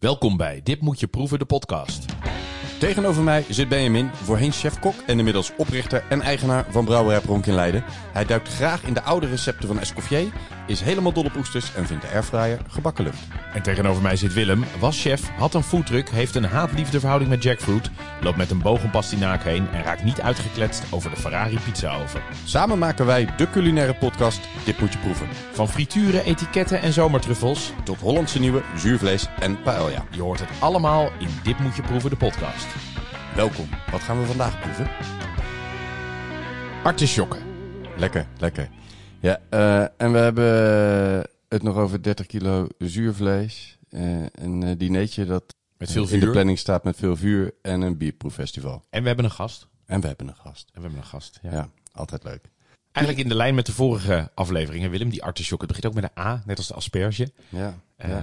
Welkom bij Dit Moet Je Proeven, de podcast. Tegenover mij zit Benjamin, voorheen chef-kok en inmiddels oprichter en eigenaar van Brouwerij Pronk in Leiden. Hij duikt graag in de oude recepten van Escoffier, is helemaal dol op oesters en vindt de airfryer gebakken lucht. En tegenover mij zit Willem, was chef, had een foodtruck, heeft een haat-liefde verhouding met jackfruit, loopt met een boog om pastinaak heen en raakt niet uitgekletst over de Ferrari pizzaoven. Samen maken wij de culinaire podcast Dit Moet Je Proeven. Van frituren, etiketten en zomertruffels, Tot Hollandse nieuwe, zuurvlees en paella. je hoort het allemaal in Dit Moet Je Proeven, de podcast. Welkom, wat gaan we vandaag proeven? Artisjokken. Lekker, lekker. Ja, eh, en we hebben het nog over 30 kilo zuurvlees. eh, een dinertje dat Met veel in de vuur. planning staat met veel vuur en een bierproeffestival. En we hebben een gast. En we hebben een gast. En we hebben een gast, ja. Ja, altijd leuk. Eigenlijk in de lijn met de vorige afleveringen, Willem, die artisjok. Het begint ook met een A, net als de asperge. Ja, ja.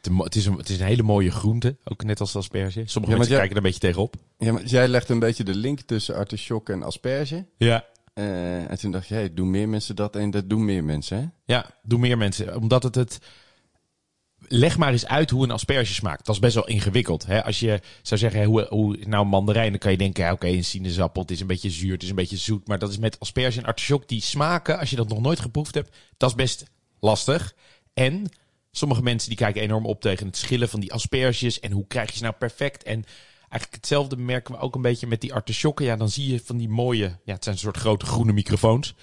Het, is een, het is een hele mooie groente, ook net als asperge. Sommige Ja, mensen jij- kijken er een beetje tegenop. Ja, maar jij legt een beetje de link tussen artichok en asperge. Ja. Eh, en toen dacht je, hey, doen meer mensen dat? En dat doen meer mensen, hè? Ja, doen meer mensen. Omdat het het... Leg maar eens uit hoe een asperge smaakt. Dat is best wel ingewikkeld. Hè? Als je zou zeggen, hoe, hoe nou mandarijn, dan kan je denken, ja, oké, een sinaasappel, het is een beetje zuur, het is een beetje zoet. Maar dat is met asperge en artichok, die smaken, als je dat nog nooit geproefd hebt, dat is best lastig. En sommige mensen die kijken enorm op tegen het schillen van die asperges en hoe krijg je ze nou perfect. En eigenlijk hetzelfde merken we ook een beetje met die artichokken. Ja, dan zie je van die mooie, ja, het zijn een soort grote groene microfoons.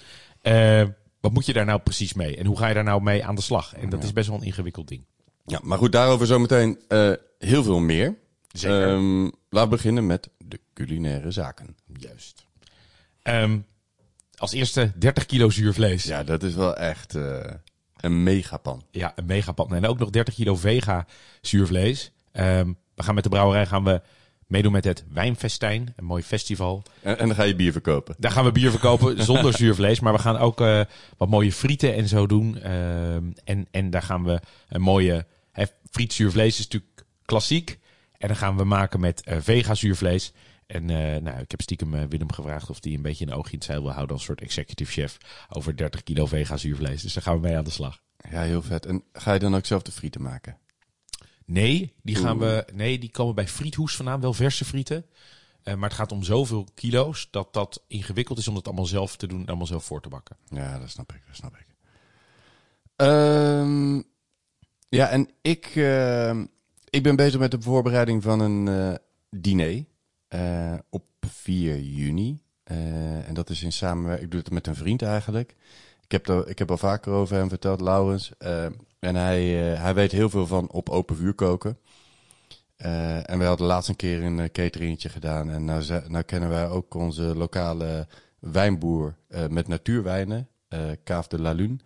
Eh, wat moet je daar nou precies mee? En hoe ga je daar nou mee aan de slag? En dat is best wel een ingewikkeld ding. Ja, maar goed, daarover zometeen eh heel veel meer. Zeker. Laten we beginnen met de culinaire zaken. Juist. Ehm, als eerste 30 kilo zuur vlees. Ja, dat is wel echt eh, een megapan. Ja, een megapan. En ook nog 30 kilo vega zuurvlees. Ehm, we gaan met de brouwerij gaan we meedoen met het Wijnfestijn. Een mooi festival. En, en dan ga je bier verkopen. Daar gaan we bier verkopen zonder zuurvlees. Maar we gaan ook eh, wat mooie frieten en zo doen. Ehm, en, en daar gaan we een mooie... Hè, friet zuurvlees is natuurlijk klassiek. En dan gaan we maken met eh, vega zuurvlees. En eh, nou, ik heb stiekem eh, Willem gevraagd of hij een beetje een oogje in het zeil wil houden als soort executive chef over 30 kilo vega zuurvlees. Dus daar gaan we mee aan de slag. Ja, heel vet. En ga je dan ook zelf de frieten maken? Nee, die gaan we. Nee, die komen bij Friethoes vandaan, wel verse frieten. Eh, maar het gaat om zoveel kilo's dat dat ingewikkeld is om het allemaal zelf te doen en allemaal zelf voor te bakken. Ja, dat snap ik, dat snap ik. Ehm, ja, en ik, ehm, ik ben bezig met de voorbereiding van een diner eh, op 4 juni. Eh, en dat is in samenwerking, ik doe het met een vriend eigenlijk. Ik heb, er, ik heb al vaker over hem verteld, Laurens. Eh, en hij, hij weet heel veel van op open vuur koken. En we hadden laatst een keer een cateringetje gedaan. En nou, nou kennen wij ook onze lokale wijnboer met natuurwijnen, Kaaf de la Lune.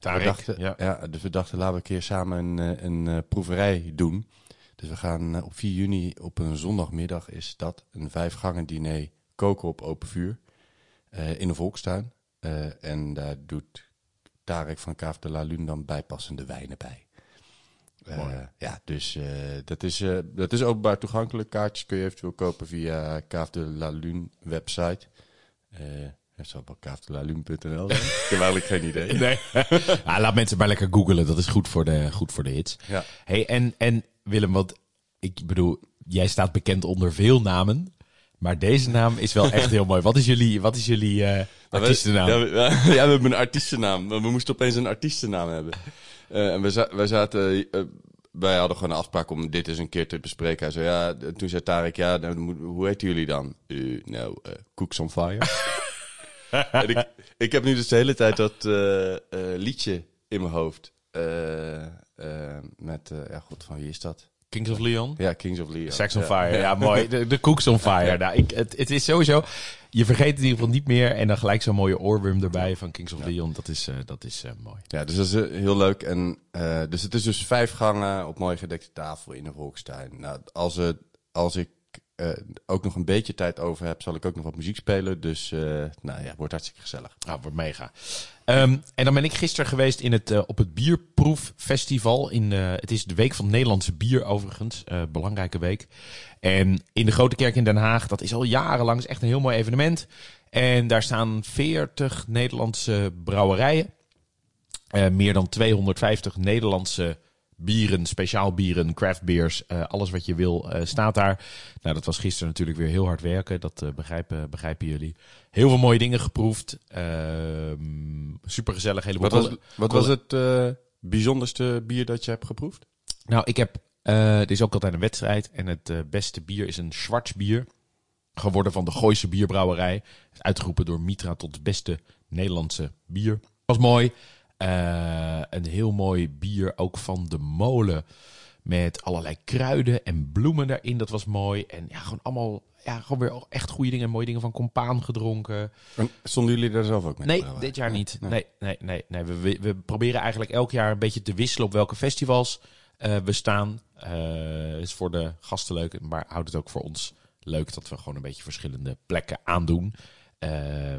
We dachten, ja. ja. dus we dachten, laten we een keer samen een, een proeverij doen. Dus we gaan eh, op 4 juni op een zondagmiddag is dat een vijfgangen diner koken op open vuur eh, in een volkstuin. Eh, en daar doet Tarek van Kaaf de la Lune dan bijpassende wijnen bij. Ja, dus dat, is, dat is openbaar toegankelijk. Kaartjes kun je eventueel kopen via Kaaf de la Lune website. Het zal wel kaafdelalune.nl zijn. ik heb eigenlijk geen idee. Nee. Ah, laat mensen maar lekker googelen. Dat is goed voor de, goed voor de hits. Ja. Hey, en, en Willem, want ik bedoel, jij staat bekend onder veel namen. Maar deze naam is wel echt heel mooi. Wat is jullie, wat is jullie eh artiestennaam? Ja, we, ja, ja, we hebben een artiestennaam. Maar we moesten opeens een artiestennaam hebben. Eh, en we, za- zaten... eh, wij hadden gewoon een afspraak om dit eens een keer te bespreken. Hij zei, ja, toen zei Tarek, ja, nou, dan hoe heten jullie dan? Nou, Cooks on Fire. en ik, ik heb nu dus de hele tijd dat eh, eh, liedje in mijn hoofd. Eh, met, ja, god, van wie is dat? Kings of Leon? Ja, Kings of Leon. Sex on Ja. Fire, ja, mooi. De, de Cooks on Fire. Nou, ik, het, het is sowieso... Je vergeet het in ieder geval niet meer. En dan gelijk zo'n mooie oorworm erbij van Kings of Leon. Dat is, dat is mooi. Ja, dus dat is heel leuk. En, dus het is dus vijf gangen op mooi gedekte tafel in een volkstuin. Nou, als, het, als ik eh, ook nog een beetje tijd over heb, zal ik ook nog wat muziek spelen. Dus eh, nou ja, wordt hartstikke gezellig. Nou, wordt mega. Ehm, en dan ben ik gisteren geweest in het, eh, op het Bierproeffestival. In, het is de Week van Nederlandse Bier overigens. belangrijke week. En in de Grote Kerk in Den Haag. Dat is al jarenlang is echt een heel mooi evenement. En daar staan 40 Nederlandse brouwerijen. Meer dan 250 Nederlandse bieren, speciaal bieren, craft beers, eh, alles wat je wil eh, staat daar. Nou, dat was gisteren natuurlijk weer heel hard werken. Dat eh, begrijpen, begrijpen jullie. Heel veel mooie dingen geproefd. Ehm super gezellig. Wat was, wat was het bijzonderste bier dat je hebt geproefd? Nou, ik heb. er is ook altijd een wedstrijd. En het beste bier is een Schwarzbier. Geworden van de Gooise Bierbrouwerij. Uitgeroepen door Mitra tot het beste Nederlandse bier. Was mooi. Eh, een heel mooi bier ook van de molen. Met allerlei kruiden en bloemen daarin. Dat was mooi. En ja, gewoon allemaal. Ja, gewoon weer echt goede dingen. Mooie dingen van Compaan gedronken. En stonden jullie daar zelf ook mee? Nee, dit jaar niet. Nee, nee, nee. nee. We, we, we proberen eigenlijk elk jaar een beetje te wisselen op welke festivals eh, we staan. Eh is voor de gasten leuk, maar houdt het ook voor ons leuk dat we gewoon een beetje verschillende plekken aandoen.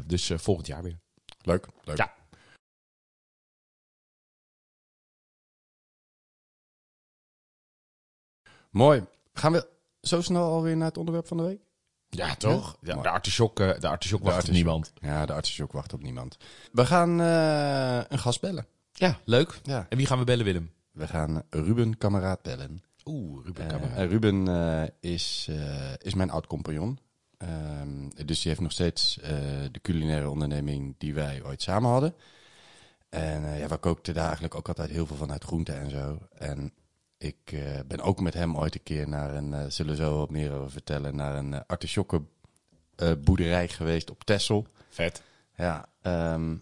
Dus volgend jaar weer. Leuk, leuk. Ja. Mooi. Gaan we zo snel alweer naar het onderwerp van de week? Ja, toch? Ja, Mooi. de artichok, eh, de artichok wacht op niemand. Ja, de artichok wacht op niemand. We gaan eh, een gast bellen. Ja, leuk. Ja. En wie gaan we bellen, Willem? We gaan Ruben Kameraad bellen. Oeh, Ruben Eh, Kamera. en Ruben eh, is, eh, is mijn oud-compagnon. Ehm, dus die heeft nog steeds eh, de culinaire onderneming die wij ooit samen hadden. En eh, ja, we kookten daar eigenlijk ook altijd heel veel van uit groenten en zo. En ik eh, ben ook met hem ooit een keer naar een, eh, zullen we zo wat meer over vertellen, naar een uh, artichokkenboerderij geweest op Texel. Vet. Ja, ehm,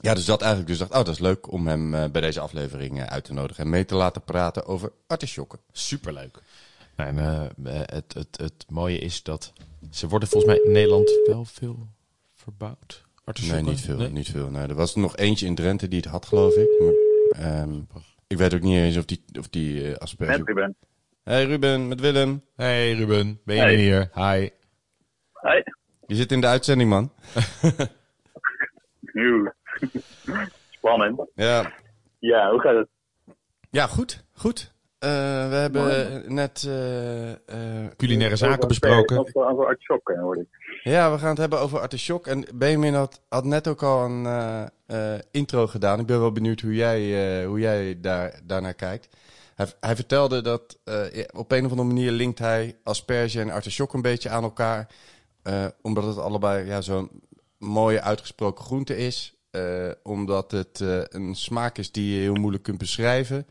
ja, dus dat eigenlijk. Dus dacht, oh, dat is leuk om hem bij deze aflevering uit te nodigen en mee te laten praten over artichokken. Superleuk. Nou, en, het, het, het mooie is dat ze worden volgens mij in Nederland wel veel verbouwd. Nee, Artisjokken? niet veel. Nee? Niet veel. Nee, er was er nog eentje in Drenthe die het had, geloof ik. Maar, ehm, ik weet ook niet eens of die, of die eh, asperge... Met Ruben. Hey Ruben, met Willem. Hey Ruben, ben je Hey. hier? Hi. Hoi. Je zit in de uitzending, man. Nieuw. Spannend. Ja, Ja, hoe gaat het? ja goed. Goed. Eh, we hebben net... eh, eh, Culinaire zaken besproken. Over, artisjokken hoor ik. Ja, we gaan het hebben over artichok. En Benjamin had, had net ook al een eh, eh, intro gedaan. Ik ben wel benieuwd hoe jij, eh, hoe jij daar, daarnaar kijkt. Hij, hij vertelde dat eh, op een of andere manier linkt hij asperge en artichok een beetje aan elkaar. Eh, omdat het allebei ja, zo'n mooie uitgesproken groente is. Eh, omdat het eh, een smaak is die je heel moeilijk kunt beschrijven.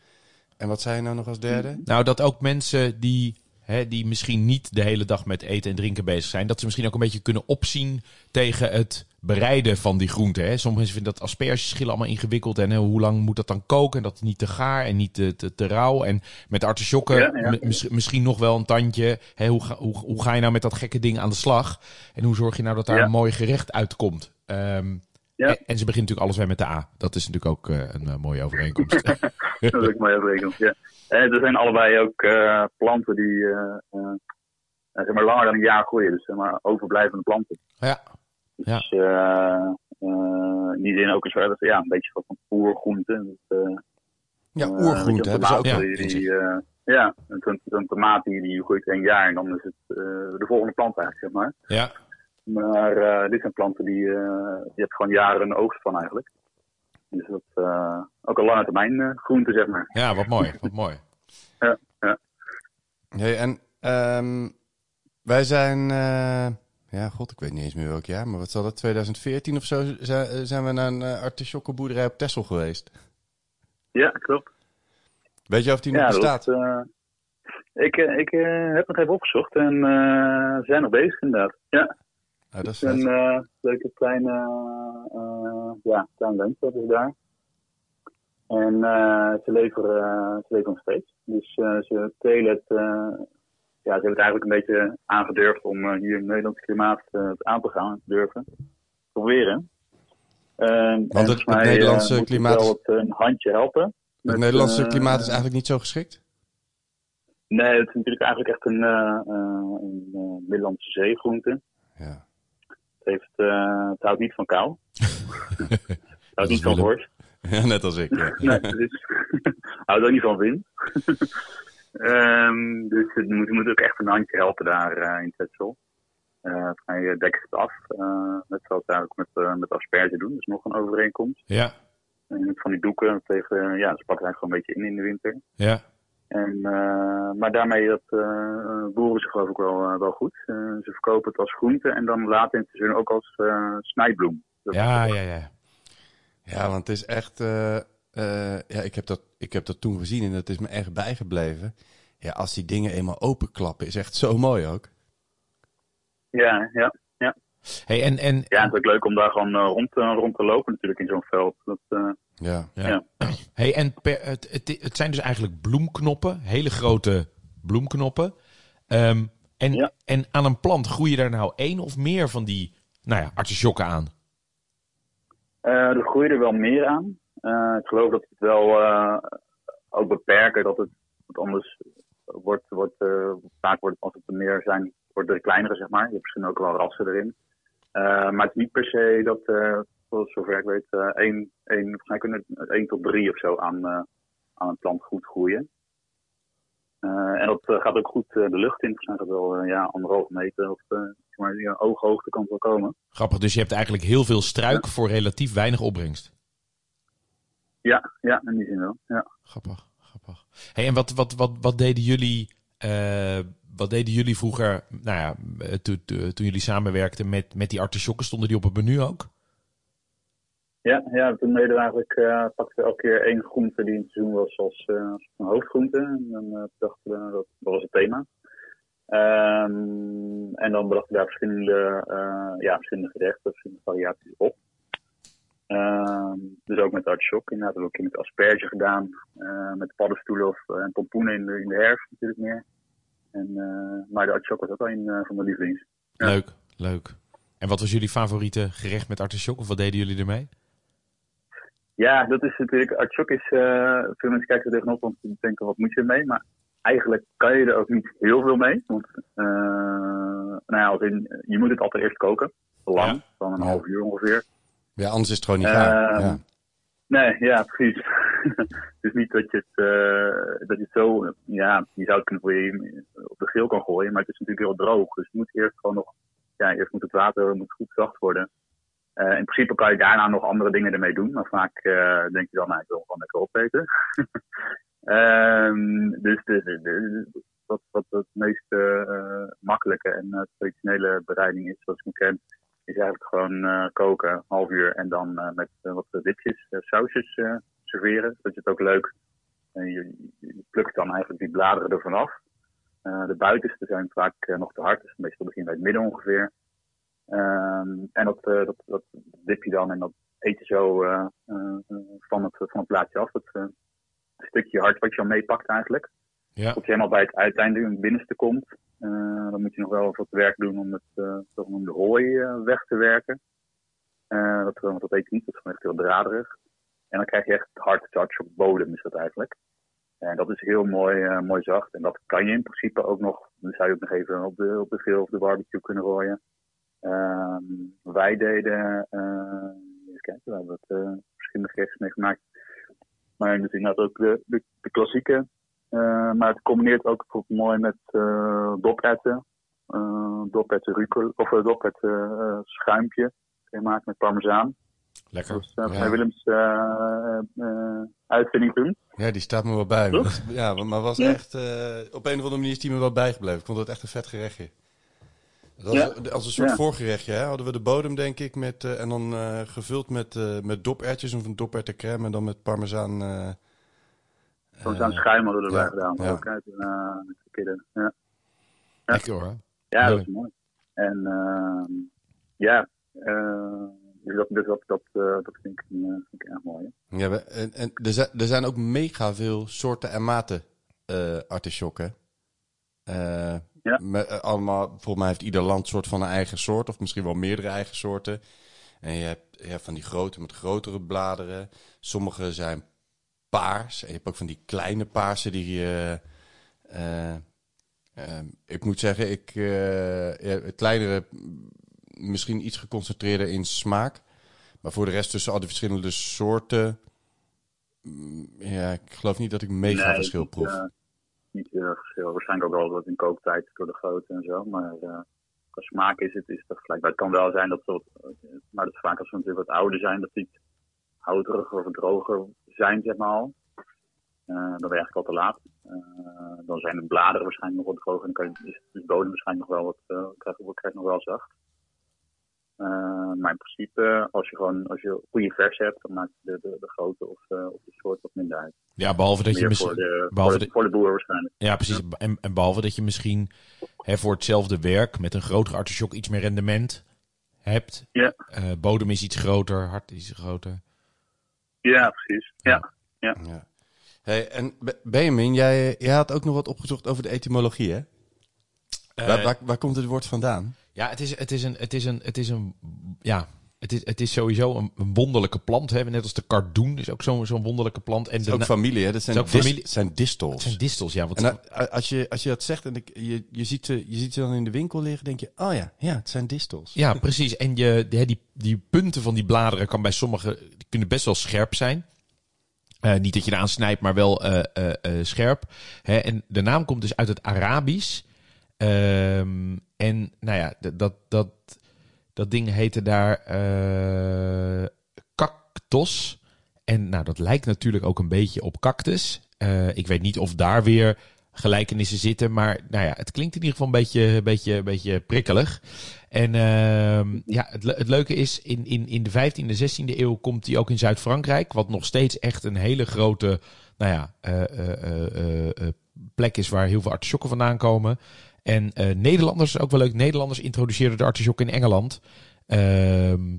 En wat zei je nou nog als derde? Nou, dat ook mensen die, hè, die misschien niet de hele dag met eten en drinken bezig zijn, dat ze misschien ook een beetje kunnen opzien tegen het bereiden van die groenten. Hè. Sommige mensen vinden dat aspergeschillen allemaal ingewikkeld en hè, hoe lang moet dat dan koken en dat het niet te gaar en niet te, te, te rauw. En met artisjokken Ja, ja. m- mis- misschien nog wel een tandje. Hè, hoe, ga, hoe, hoe ga je nou met dat gekke ding aan de slag? En hoe zorg je nou dat daar Ja. een mooi gerecht uitkomt? Ehm, Ja. en, en ze begint natuurlijk alles weer met de A. Dat is natuurlijk ook eh, een eh, mooie overeenkomst. Dat is ook mooi uitrekend. Ja. En er zijn allebei ook eh, planten die eh, eh, zeg maar langer dan een jaar groeien. Dus zeg maar overblijvende planten. ja. Dus eh, eh, in die zin ook een soort, ja, een beetje van oergroente. Dus, eh, Ja, eh, oergroente je, hebben ze ook. ja, die, eh, ja, een, een tomaat die, die groeit een jaar en dan is het eh, de volgende plant eigenlijk, zeg maar. ja. Maar eh, dit zijn planten die, eh je hebt gewoon jaren een oogst van eigenlijk. Dus dat eh ook een lange termijn groente, zeg maar. Ja, wat mooi. Wat mooi. Hey, en ehm, wij zijn, ja, god, ik weet niet eens meer welk jaar, maar wat zal dat, 2014 of zo, zijn, we naar een uh, artichokkenboerderij op Texel geweest. Ja, klopt. Weet je of die nog ja, bestaat? dat, ik ik heb nog even opgezocht en ze zijn nog bezig inderdaad. Ja, Dat is een eh, leuke kleine, uh, ja, klein lunch hebben ze daar. En eh, ze, leveren, ze leveren nog steeds. Dus ze telen het, ja, ze hebben het eigenlijk een beetje aangedurfd om hier in het Nederlandse klimaat het aan te gaan, durven. Proberen. Want het, het Nederlandse klimaat wel het, een handje helpen. Het met, Nederlandse klimaat is eigenlijk niet zo geschikt? Nee, het is natuurlijk eigenlijk echt een, een Middellandse zeegroente. Ja. Het, heeft, uh, het houdt niet van kou. het houdt niet van vorst. Ja, net als ik. Ja. nee, het is, houdt ook niet van wind. um, dus je moet, je moet ook echt een handje helpen daar uh, in Texel. Uh, je dekt het af. Uh, net zoals we ook met, uh, met asperge doen. Dus nog een overeenkomst. Ja. En van die doeken tegen, ja, ze pakken eigenlijk gewoon een beetje in in de winter. Ja. En, uh, maar daarmee dat, uh, boeren ze geloof ik wel, uh, wel goed. ze verkopen het als groente en dan later in het seizoen ook als snijbloem. Dat ja, ja, ja. Ja, want het is echt... ja, ik heb, dat, ik heb dat toen gezien en dat is me echt bijgebleven. Ja, als die dingen eenmaal openklappen, is echt zo mooi ook. Ja, ja, ja. Hey, en, en... Ja, het is ook leuk om daar gewoon rond, rond te lopen natuurlijk in zo'n veld. Dat, ja. ja. ja. Hey, en per, het, het, het, zijn dus eigenlijk bloemknoppen, hele grote bloemknoppen. Um, en, ja. en aan een plant groeien daar nou één of meer van die nou ja, artisjokken aan? Uh, er groeien er wel meer aan. Uh, ik geloof dat we het wel uh, ook beperken, dat het want anders wordt, wordt vaak wordt als het er meer zijn, worden er kleinere, zeg maar. Je hebt misschien ook wel rassen erin. Maar het is niet per se dat zover ik weet, uh, één, één, volgens mij kunnen 1 tot 3 of zo aan, aan een plant goed groeien. En dat gaat ook goed de lucht in. Volgens mij gaat wel ja, anderhalf meter of maar ja, ooghoogte kan wel komen. Grappig, dus je hebt eigenlijk heel veel struik ja. voor relatief weinig opbrengst. Ja, ja, in die zin wel. Ja. Grappig, grappig. Hey, en wat, wat, wat, wat deden jullie wat deden jullie vroeger, nou ja, toen, toen jullie samenwerkten met, met die artisjokken, stonden die op het menu ook? Ja, ja, toen deden we eigenlijk, uh, pakten we elke keer één groente die in het seizoen was als, een hoofdgroente. En dan dachten we, dat, dat was het thema. Um, en dan brachten we daar verschillende, ja, verschillende gerechten, verschillende variaties op. Um, dus ook met artichok, inderdaad. We hebben ook een keer met asperge gedaan. met paddenstoelen of, en pompoenen in de, in de herfst natuurlijk meer. En, maar de artichok was ook wel een van mijn lievelings. Ja. Leuk, leuk. En wat was jullie favoriete gerecht met artichok? Of wat deden jullie ermee? Ja, dat is natuurlijk. Artichok is. Uh, veel mensen kijken er tegenop om te denken: wat moet je ermee? Maar eigenlijk kan je er ook niet heel veel mee. Want uh, nou ja, als in, je moet het altijd eerst koken. Lang, ja. van een half uur ongeveer. Ja, anders is het gewoon niet gaar. Uh, ja. Nee, ja, precies. dus niet dat je het, uh, dat je het zo, ja, je zou het kunnen voor je op de grill kan gooien, maar het is natuurlijk heel droog. Dus je moet eerst gewoon nog, ja, eerst moet het water moet goed zacht worden. Uh, in principe kan je daarna nog andere dingen ermee doen, maar vaak uh, denk je dan, nou, ik wil gewoon lekker opeten. um, dus de, de, de, wat, wat het meest makkelijke en traditionele bereiding is, zoals ik me ken, is eigenlijk gewoon koken, half uur en dan met wat dipjes, sausjes serveren. Dat je het ook leuk, je, je, plukt dan eigenlijk die bladeren ervan af. de buitenste zijn vaak nog te hard, dus meestal begin bij het midden ongeveer. Um, en dat, dat, dat dip je dan en dat eet je zo uh, uh, van, het, van het plaatje af. Dat stukje hart wat je al meepakt eigenlijk. Ja. Tot je helemaal bij het uiteinde, in het binnenste komt. Dan moet je nog wel wat werk doen om het uh, de hooi weg te werken. dat, dat eet je niet, dat is gewoon echt heel draderig. En dan krijg je echt hard touch op bodem is dat eigenlijk. En dat is heel mooi, mooi zacht. En dat kan je in principe ook nog, dan zou je ook nog even op de, op de grill of de barbecue kunnen gooien. Um, wij deden, even kijken, we hebben het verschillende gerechten mee gemaakt. Maar inderdaad ook de, de klassieke. Uh, maar het combineert ook bijvoorbeeld mooi met uh, doperwten. Uh, doperwten rucola, of uh, doperwten uh, schuimpje. Maken met parmezaan. Lekker. Dat is uh, ja. Willems uh, uh, uitvinding toen. Ja, die staat me wel bij. Ja, maar was echt, op een of andere manier is die me wel bijgebleven. Ik vond het echt een vet gerechtje. Dat was. Als een soort ja. voorgerechtje hè? hadden we de bodem, denk ik, met, uh, en dan uh, gevuld met, uh, met dopertjes of een doperwtencrème en dan met parmezaan. Parmezaan schuim hadden we erbij gedaan. Ja. Ook uit, met de kidden. Ja. Ja. Lekker hoor. Ja, dat is mooi. En ehm, ja, dus dat, dus dat, dat, dat vind, ik, vind ik erg mooi. Hè? Ja, en, en er, zijn, er zijn ook mega veel soorten en maten artisjokken. Ja. Met, allemaal, volgens mij heeft ieder land soort van een eigen soort, of misschien wel meerdere eigen soorten. En je hebt, je hebt van die grote met grotere bladeren. Sommige zijn paars. En je hebt ook van die kleine paarse die. Uh, uh, uh, ik moet zeggen, ik, het kleinere misschien iets geconcentreerder in smaak. Maar voor de rest tussen al die verschillende soorten. Ja, ik geloof niet dat ik mega nee, verschil proef niet heel erg verschil. Waarschijnlijk ook wel wat in kooktijd door de grootte en zo. Maar qua smaak is het, is het gelijk. Het kan wel zijn dat ze, maar dat vaak als ze natuurlijk wat ouder zijn, dat die houteriger of droger zijn, zeg maar al. Eh, dan ben je eigenlijk al te laat. Eh, dan zijn de bladeren waarschijnlijk nog wat droger. En dan kan je, is de bodem waarschijnlijk nog wel wat, uh, krijg, krijg nog wel zacht. Uh, maar in principe, als je gewoon als je goede vers hebt, dan maakt de, de, de grootte of, of de soort wat minder uit. Ja, behalve dat Meer je misschien. voor de, behalve voor, de, voor de boer waarschijnlijk. Ja, precies. En, en behalve dat je misschien hè, voor hetzelfde werk met een grotere artichok iets meer rendement hebt. Ja. Bodem is iets groter, hart is groter. Ja, precies. Ja. ja. Ja. Hey, en Be- Benjamin, jij, jij had ook nog wat opgezocht over de etymologie, hè? waar, waar, waar komt het woord vandaan? Ja, het is, het is een, het is een, het is een, ja, het is, het is sowieso een, een wonderlijke plant. Hè? Net als de kardoen is ook zo'n zo'n wonderlijke plant. En de ook familie, hè? Dat zijn, Het is ook dis- familie. zijn distels. het zijn distels, ja. Want En dan, als, je, als je dat zegt en ik, je, je, ziet ze, je ziet ze dan in de winkel liggen, denk je, oh ja, ja, het zijn distels. Ja, precies. En je, hè, die, die punten van die bladeren kan bij sommigen die kunnen best wel scherp zijn. Eh, niet dat je eraan snijdt, maar wel eh, eh, scherp. Hè, en de naam komt dus uit het Arabisch. Ehm, en nou ja, dat, dat, dat ding heette daar eh cactos. En nou, dat lijkt natuurlijk ook een beetje op cactus. Eh, ik weet niet of daar weer gelijkenissen zitten. Maar nou ja, het klinkt in ieder geval een beetje, een beetje, een beetje prikkelig. En ehm, ja, het, le- het leuke is, in, in, in de 15e, 16e eeuw komt die ook in Zuid-Frankrijk. Wat nog steeds echt een hele grote nou ja, eh, plek is waar heel veel artisjokken vandaan komen. En eh, Nederlanders, ook wel leuk, Nederlanders introduceerden de artisjok in Engeland. Ehm,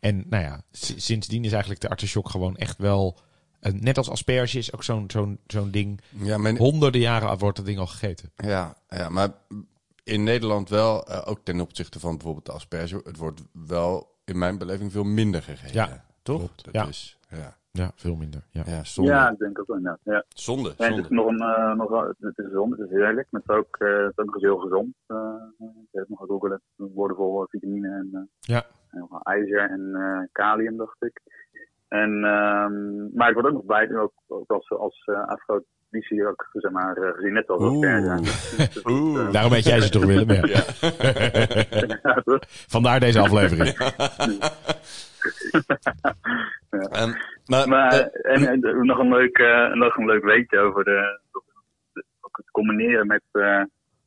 en nou ja, sindsdien is eigenlijk de artisjok gewoon echt wel... eh, net als asperge is ook zo'n zo'n zo'n ding. Ja, Honderden jaren wordt dat ding al gegeten. ja, ja, maar in Nederland wel, eh, ook ten opzichte van bijvoorbeeld de asperge, het wordt wel in mijn beleving veel minder gegeten. Ja, toch? klopt. Dat Ja. is, ja, Ja, veel minder. Ja. ja, zonde. Ja, ik denk ook wel. inderdaad, Ja. Zonde, En het is zonde. nog een, eh, nog wel, het is gezond, het is heerlijk. Maar het is ook, eh, het is ook nog eens heel gezond. Uh, ik heb nog gegoogeld, woordenvol vitamine en, eh, Ja. en ijzer en eh, kalium, dacht ik. En, ehm, maar ik word ook nog bij, ook, ook als, als uh, afrodisiac ook, zeg maar, eh, gezien, net als Oeh. asperge. Oeh. Daarom weet jij ze toch, Willem? Ja. Vandaar deze aflevering. Ehm, maar, Maar, en, en nog, een leuk, eh, nog een leuk weetje over de, het combineren met, eh,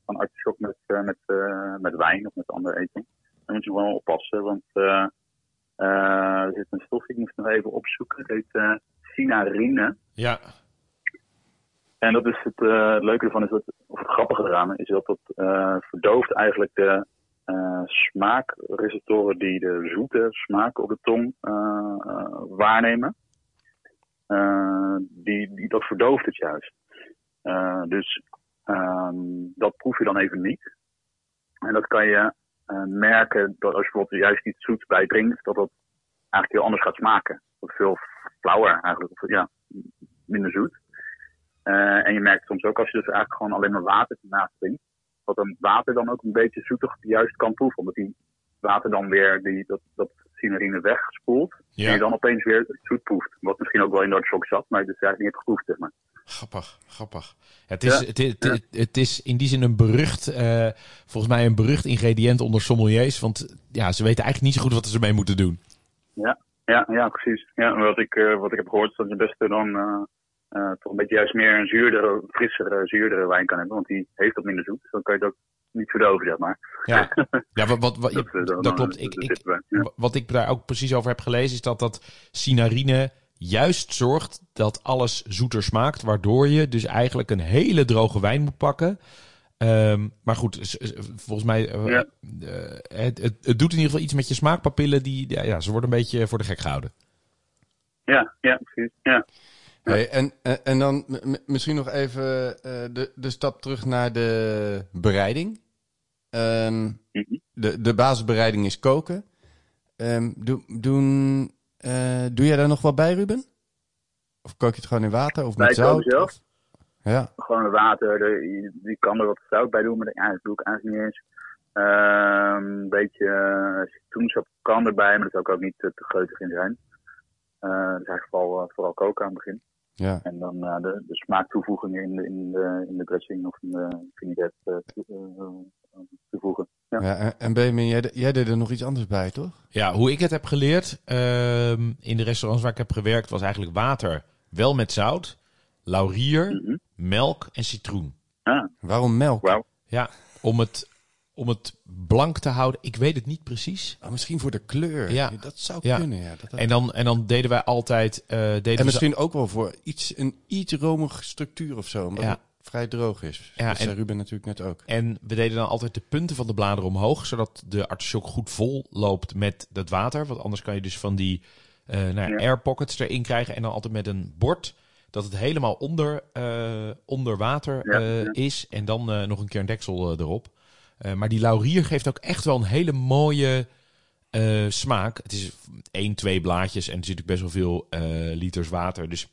van artichok met, eh, met, eh, met wijn of met ander eten. Daar moet je gewoon oppassen, want eh, eh, er zit een stof, ik moest het nog even opzoeken, het heet eh cinarine. Ja. En dat is het, eh, leuke ervan, is dat, of het grappige eraan, is dat het eh, verdooft eigenlijk de eh, smaakreceptoren die de zoete smaak op de tong eh, eh, waarnemen. Die, die, dat verdooft het juist. Dus ehm, dat proef je dan even niet. En dat kan je merken dat als je bijvoorbeeld juist iets zoets bijbrengt, dat dat eigenlijk heel anders gaat smaken. Veel flauwer eigenlijk, of ja, minder zoet. En je merkt soms ook als je dus eigenlijk gewoon alleen maar water ernaast drinkt, dat dan water dan ook een beetje zoetig juist kan proeven. Omdat die water dan weer die, dat, dat cinerine wegspoelt. En je Ja. dan opeens weer het zoet proeft. Wat misschien ook wel in shock zat, maar je dus eigenlijk niet hebt geproefd, zeg maar. Grappig, grappig. Het is, Ja. het, het, het, het is in die zin een berucht, eh, volgens mij een berucht ingrediënt onder sommeliers. Want ja, ze weten eigenlijk niet zo goed wat ze ermee moeten doen. Ja, ja precies. Ja, wat, ik, eh, wat ik heb gehoord is dat je beste dan eh, eh, toch een beetje juist meer een zuurdere, frissere, zuurdere wijn kan hebben. Want die heeft wat minder zoet. Dus dan kan je ook niet verdoven, zeg maar. Ja, ja wat, wat, wat, Dat, eh, dat, klopt. dat Ik, ik, ja. Wat ik daar ook precies over heb gelezen, is dat dat cinarine juist zorgt dat alles zoeter smaakt. Waardoor je dus eigenlijk een hele droge wijn moet pakken. Ehm, maar goed, volgens mij, eh, Ja. eh, het, het, het doet in ieder geval iets met je smaakpapillen. Die, ja, ja, ze worden een beetje voor de gek gehouden. Ja, ja, precies. Ja. Hey, en, en, en dan misschien nog even eh, de, de stap terug naar de bereiding. Ehm, Mhm. de, de basisbereiding is koken. Doe, doen, eh, doe jij daar nog wat bij, Ruben? Of kook je het gewoon in water of met Bij zout? zelf? Ja, gewoon water. De, die kan er wat zout bij doen, maar ja, dat doe ik eigenlijk niet eens. Ehm, een beetje uh, citroensap kan erbij, maar dat zou ik ook niet te, te geutig in zijn. Eh dus eigenlijk vooral, eh, vooral koken aan het begin. Ja. En dan eh, de, de smaaktoevoegingen in de, in, de, in de dressing of in de vinaigrette eh, eh, toevoegen. Ja. Ja, en- en Benjamin, jij, jij deed er nog iets anders bij, toch? Ja, hoe ik het heb geleerd ehm, in de restaurants waar ik heb gewerkt, was eigenlijk water wel met zout, laurier, Mhm. melk en citroen. Ah, Waarom melk? wauw. Ja, om het, om het blank te houden. Ik weet het niet precies. Ah, misschien voor de kleur. Ja. Dat zou Ja. kunnen, ja. Dat, En dan, en dan deden wij altijd. eh deden en we misschien ook wel voor iets, een iets romige structuur of zo. Omdat Ja. het vrij droog is. Ja, dat zei en- Ruben natuurlijk net ook. En we deden dan altijd de punten van de bladeren omhoog, zodat de artichok goed vol loopt met het water. Want anders kan je dus van die eh nou ja, air pockets erin krijgen. En dan altijd met een bord dat het helemaal onder, eh, onder water Ja, eh, ja. is. En dan eh, nog een keer een deksel erop. Eh, maar die laurier geeft ook echt wel een hele mooie eh, smaak. Het is één, twee blaadjes en er zit ook best wel veel eh, liters water. Dus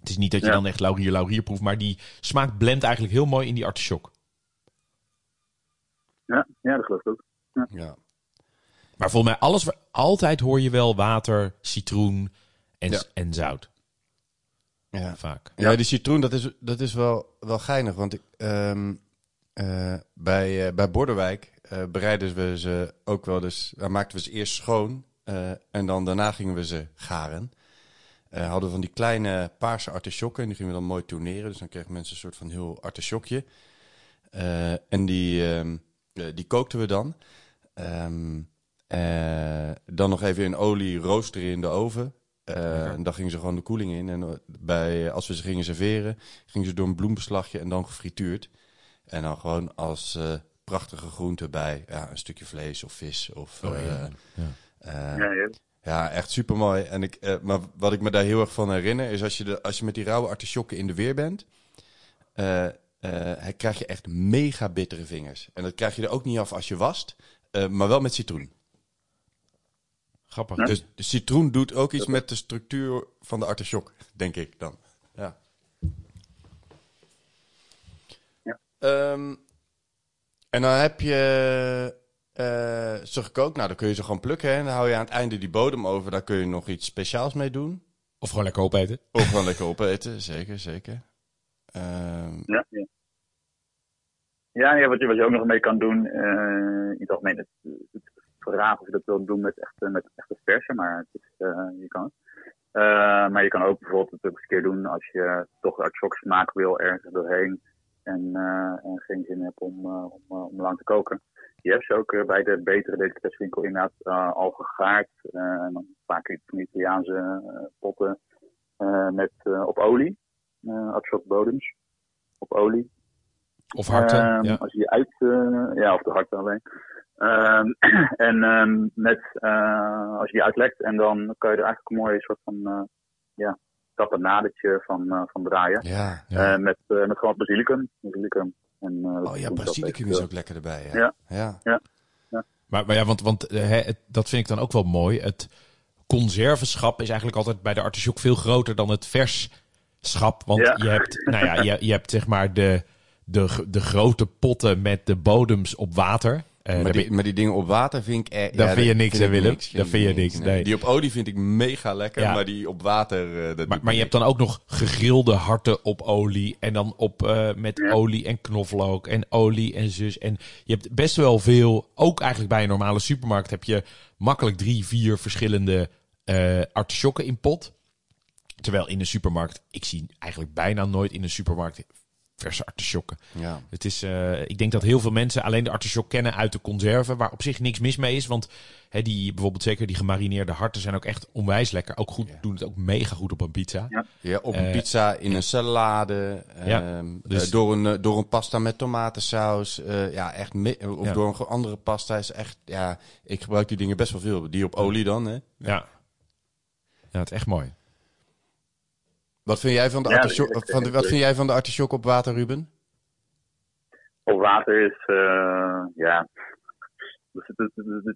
het is niet dat je Ja. dan echt laurier, laurier proeft. Maar die smaak blendt eigenlijk heel mooi in die artichok. Ja, ja, dat geloof ik ook. Ja. Maar volgens mij, alles, altijd hoor je wel water, citroen en, Ja. en zout. Ja. Vaak. Ja, die citroen, dat is, dat is wel, wel geinig. Want ik, ehm, eh, bij, eh, bij Borderwijk eh, bereiden we ze ook wel dus... Dan maakten we ze eerst schoon en dan daarna gingen we ze garen. Hadden we van die kleine paarse artisjokken en die gingen we dan mooi tourneren. Dus dan kregen mensen een soort van heel artisjokje. En die, ehm, eh, die kookten we dan. Ehm, eh, dan nog even in olie roosteren in de oven. En dan gingen ze gewoon de koeling in. En bij, als we ze gingen serveren, gingen ze door een bloembeslagje en dan gefrituurd. En dan gewoon als eh, prachtige groente bij ja, een stukje vlees of vis. Of, Oh, ja. eh, Ja. eh, Ja, ja. ja, echt super mooi. En ik, eh, maar wat ik me daar heel erg van herinner, is als je, de, als je met die rauwe artisjokken in de weer bent, eh, eh, hij krijg je echt mega bittere vingers. En dat krijg je er ook niet af als je wast, eh, maar wel met citroen. Grappig. Ja. Dus Dus de citroen doet ook iets met de structuur van de artisjok, denk ik dan. Ja. Ehm, en dan heb je eh ze gekookt. Nou, dan kun je ze gewoon plukken. Hè? En dan hou je aan het einde die bodem over. Daar kun je nog iets speciaals mee doen. of gewoon lekker opeten. Of gewoon lekker opeten, zeker, zeker. Ehm, Ja, ja. Ja, ja, wat, je, wat je ook nog mee kan doen, eh, in het algemeen, het, het vragen of je dat wilt doen met echte, met echte versen, maar het is, eh, je kan het. Eh, maar je kan ook bijvoorbeeld het ook eens een keer doen als je toch artichok smaak wil ergens doorheen en, eh, en geen zin hebt om, eh, om, eh, om lang te koken. Je hebt ze ook bij de betere delicatessenwinkel inderdaad al gegaard. en dan vaak van Italiaanse potten met, op olie, uh, bodems op olie. Of harten. Ehm, ja. Als je die uit, ja, of de harten alleen. Ehm, en ehm, met, als je die uitlekt en dan kan je er eigenlijk een mooie soort van, ja, tapenadetje van, eh, van draaien. ja. Ja. Eh, met, eh, met gewoon basilicum. basilicum. En, eh, Oh ja, basilicum is ook lekker erbij. Ja. Ja. ja. Maar, maar ja, want, want hè, het- dat vind ik dan ook wel mooi. Het conservenschap is eigenlijk altijd bij de artichok veel groter dan het versschap. Want Ja. je hebt, nou ja, je, je hebt zeg maar de, de, de grote potten met de bodems op water. Eh, Maar die, maar die dingen op water vind ik... eh, Daar ja, vind je niks, hè, Willem? niks, Daar vind je niks, nee. Die op olie vind ik mega lekker, Ja. maar die op water... eh, dat Maar, maar je hebt dan ook nog gegrilde harten op olie. En dan op, eh, met Ja. olie en knoflook en olie en zus. En je hebt best wel veel, ook eigenlijk bij een normale supermarkt, heb je makkelijk drie, vier verschillende eh artisjokken in pot. Terwijl in een supermarkt, ik zie eigenlijk bijna nooit in een supermarkt verse artisjokken. Ja. Het is, eh, ik denk dat heel veel mensen alleen de artichok kennen uit de conserve, waar op zich niks mis mee is. Want hè, die, bijvoorbeeld zeker die gemarineerde harten zijn ook echt onwijs lekker. Ook goed, Ja. doen het ook mega goed op een pizza. Ja. Ja, op een Eh, pizza, in een salade, Ja, ehm, dus- eh, door, een, door een pasta met tomatensaus. eh, ja, echt me- of Ja. door een ge- andere pasta is echt... Ja, ik gebruik die dingen best wel veel. Die op olie dan, hè. Ja. Ja, het is echt mooi. Wat vind jij van de, Ja, artisjok, van de, wat leuk. vind jij van de artisjok op water, Ruben? Op water is, eh, ja,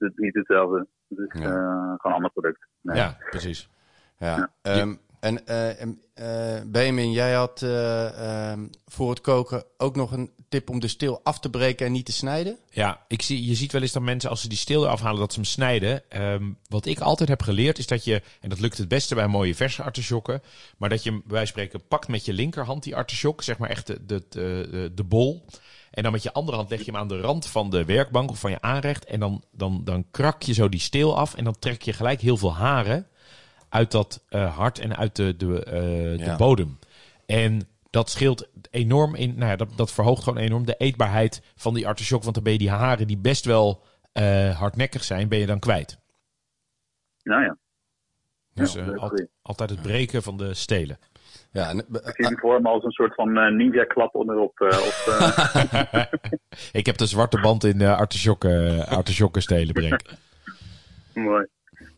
het niet hetzelfde. Het is Ja. eh, gewoon een ander product. Nee. Ja, precies. Ja. Ja. ehm, En eh, Benjamin, jij had eh, ehm, voor het koken ook nog een tip om de steel af te breken en niet te snijden? Ja, ik zie, je ziet wel eens dat mensen als ze die steel afhalen, dat ze hem snijden. Ehm, wat ik altijd heb geleerd is dat je, en dat lukt het beste bij mooie verse artisjokken, maar dat je hem bij spreken pakt met je linkerhand die artisjok, zeg maar echt de, de, de, de bol. En dan met je andere hand leg je hem aan de rand van de werkbank of van je aanrecht. En dan, dan, dan krak je zo die steel af en dan trek je gelijk heel veel haren uit dat eh, hart en uit de, de, eh, de Ja. bodem. En dat scheelt enorm in, nou ja, dat, dat verhoogt gewoon enorm de eetbaarheid van die artisjok. Want dan ben je die haren die best wel eh, hardnekkig zijn, ben je dan kwijt. Nou ja, Dus eh, al- altijd het breken van de stelen. Ja, en, ik zie hem voor me als een soort van eh, ninja-klap onderop. eh, op, eh, Ik heb de zwarte band in uh, artisjokken, artisjokken stelen breken. mooi.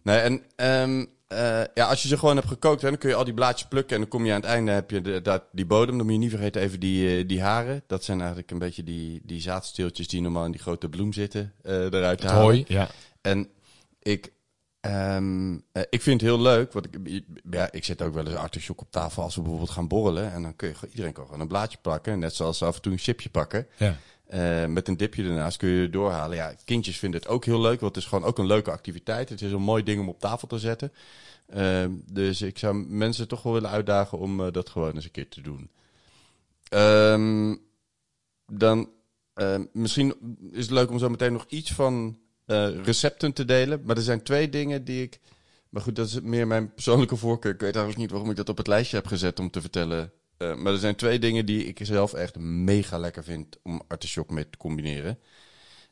Nee, en ehm, eh, ja, als je ze gewoon hebt gekookt, hè, dan kun je al die blaadjes plukken. En dan kom je aan het einde, heb je de, dat, die bodem. Dan moet je niet vergeten even die, eh, die haren. Dat zijn eigenlijk een beetje die, die zaadsteeltjes die normaal in die grote bloem zitten, eh, eruit te halen. hooi, ja. En ik, ehm, eh, ik vind het heel leuk, want ik, ja, ik zet ook wel eens artichok op tafel als we bijvoorbeeld gaan borrelen. En dan kun je iedereen kan gewoon een blaadje pakken, net zoals ze af en toe een chipje pakken. ja. Eh, met een dipje ernaast kun je doorhalen. Ja, kindjes vinden het ook heel leuk, want het is gewoon ook een leuke activiteit. Het is een mooi ding om op tafel te zetten. Ehm, dus ik zou mensen toch wel willen uitdagen om eh, dat gewoon eens een keer te doen. Ehm, dan misschien is het leuk om zo meteen nog iets van eh, recepten te delen. Maar er zijn twee dingen die ik. Maar goed, dat is meer mijn persoonlijke voorkeur. Ik weet eigenlijk niet waarom ik dat op het lijstje heb gezet om te vertellen. Eh, maar er zijn twee dingen die ik zelf echt mega lekker vind om artichok mee te combineren.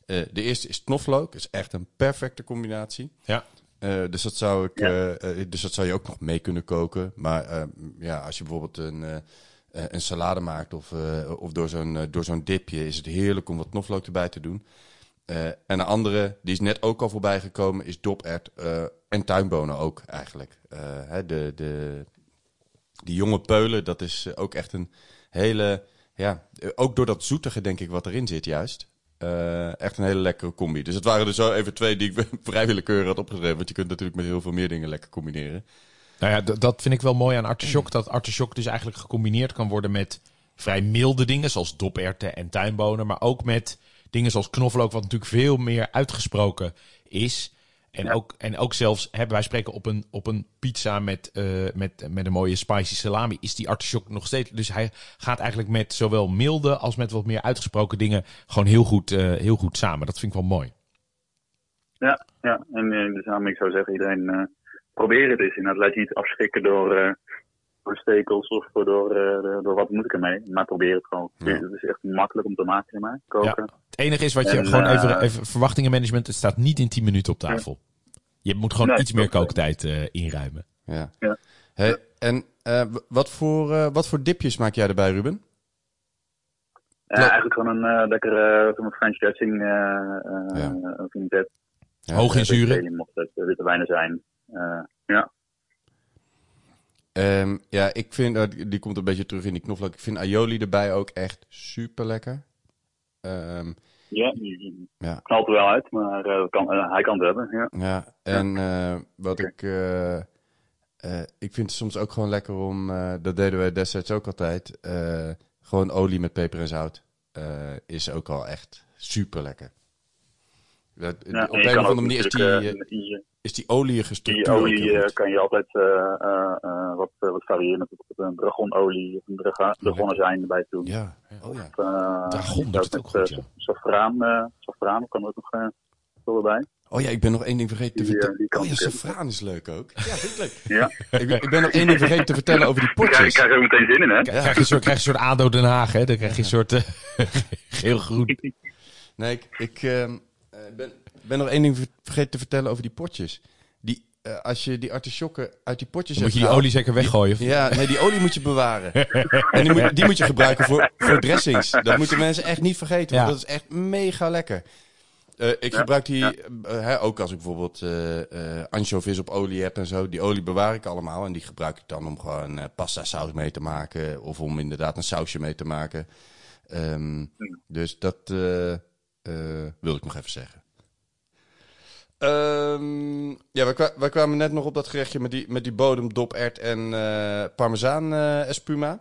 Eh, de eerste is knoflook. is echt een perfecte combinatie. Ja. Eh, dus, dat zou ik, Ja. dus dat zou je ook nog mee kunnen koken. Maar eh, ja, als je bijvoorbeeld een, een salade maakt of, eh, of door zo'n door zo'n dipje, is het heerlijk om wat knoflook erbij te doen. Eh, en een andere, die is net ook al voorbij gekomen, is dopert eh, en tuinbonen ook eigenlijk. Eh, hè, de, de, die jonge peulen, dat is eh, ook echt een hele, ja, ook door dat zoetige denk ik wat erin zit juist. Eh, echt een hele lekkere combi. Dus het waren er zo even twee die ik vrij willekeurig had opgeschreven. Want je kunt natuurlijk met heel veel meer dingen lekker combineren. Nou ja, dat vind ik wel mooi aan artichok. Dat artichok dus eigenlijk gecombineerd kan worden met vrij milde dingen, zoals doperwten en tuinbonen. Maar ook met dingen zoals knoflook, wat natuurlijk veel meer uitgesproken is. En, Ja. ook, en ook zelfs, hebben wij spreken op een, op een pizza met, eh, met, met een mooie spicy salami, is die artichok nog steeds. Dus hij gaat eigenlijk met zowel milde als met wat meer uitgesproken dingen gewoon heel goed, eh, heel goed samen. Dat vind ik wel mooi. Ja, ja. en eh, dus daarom ik zou zeggen, iedereen probeer het eens. Inderdaad, laat je niet afschrikken door, door stekels of door, eh, door wat moet ik ermee. Maar probeer het gewoon. Ja. Het is echt makkelijk om te maken, zeg maar. Koken. Het enige is wat je En, gewoon eh, even, even verwachtingenmanagement, het staat niet in 10 minuten op tafel. Je moet gewoon Nee, iets meer kooktijd eh, inruimen. Ja. Ja. Hey, en eh, wat, voor, eh, wat voor dipjes maak jij erbij, Ruben? Ja, eigenlijk gewoon een uh, lekkere uh, French dressing uh, uh, Ja. Ja, Hoog in zuren. Mocht het witte wijnen zijn. Eh, ja. Ehm, ja, ik vind, eh, die- die komt een beetje terug in die knoflook. Ik vind aioli erbij ook echt super lekker. Ehm, Ja, die Ja. knalt er wel uit, maar eh, kan, eh, hij kan het hebben. Ja. ja, en eh, wat ik, ik vind het soms ook gewoon lekker om, dat deden wij destijds ook altijd, gewoon olie met peper en zout. is ook al echt super lekker. Dat, Ja, op en een of andere manier is die, die, is die die olie heel eh, goed. kan je altijd wat, eh, wat variëren met bijvoorbeeld een dragonolie of een draga- dragonazijn erbij doen. Ja, oh ja. Uh, Dragon doet het ook goed, ja. Safraan, uh, safraan kan er ook nog uh, veel erbij. Oh ja, ik ben nog één ding vergeten te eh, vertellen. die kan Oh ja, safraan is leuk ook. Ja, vind ik leuk. Ja, ik, ben- ik ben nog één ding vergeten te vertellen over die ja ik potjes. krijg er ook meteen zin in, hè? Krijg je een soort, krijg je een soort ADO Den Haag, hè? Dan krijg je een soort eh, geel-groen. Nee, ik, ik ehm, eh, ben, ben nog één ding ver- vergeten te vertellen over die potjes. Eh, als je die artisjokken uit die potjes moet je hebt die olie zeker weggooien. Ja, nee, die olie moet je bewaren. en die moet, die moet je gebruiken voor, voor dressings. Dat moeten mensen echt niet vergeten, want dat is echt mega lekker. Eh, ik Ja, gebruik die ja. eh, hè, ook als ik bijvoorbeeld eh eh anchovies op olie heb en zo. Die olie bewaar ik allemaal en die gebruik ik dan om gewoon pasta saus mee te maken. Of om inderdaad een sausje mee te maken. Ehm, Dus dat eh, eh, wil ik nog even zeggen. Ehm, ja, wij, kwa- wij kwamen net nog op dat gerechtje met die, met die bodem, dopert en eh, parmezaan eh, espuma.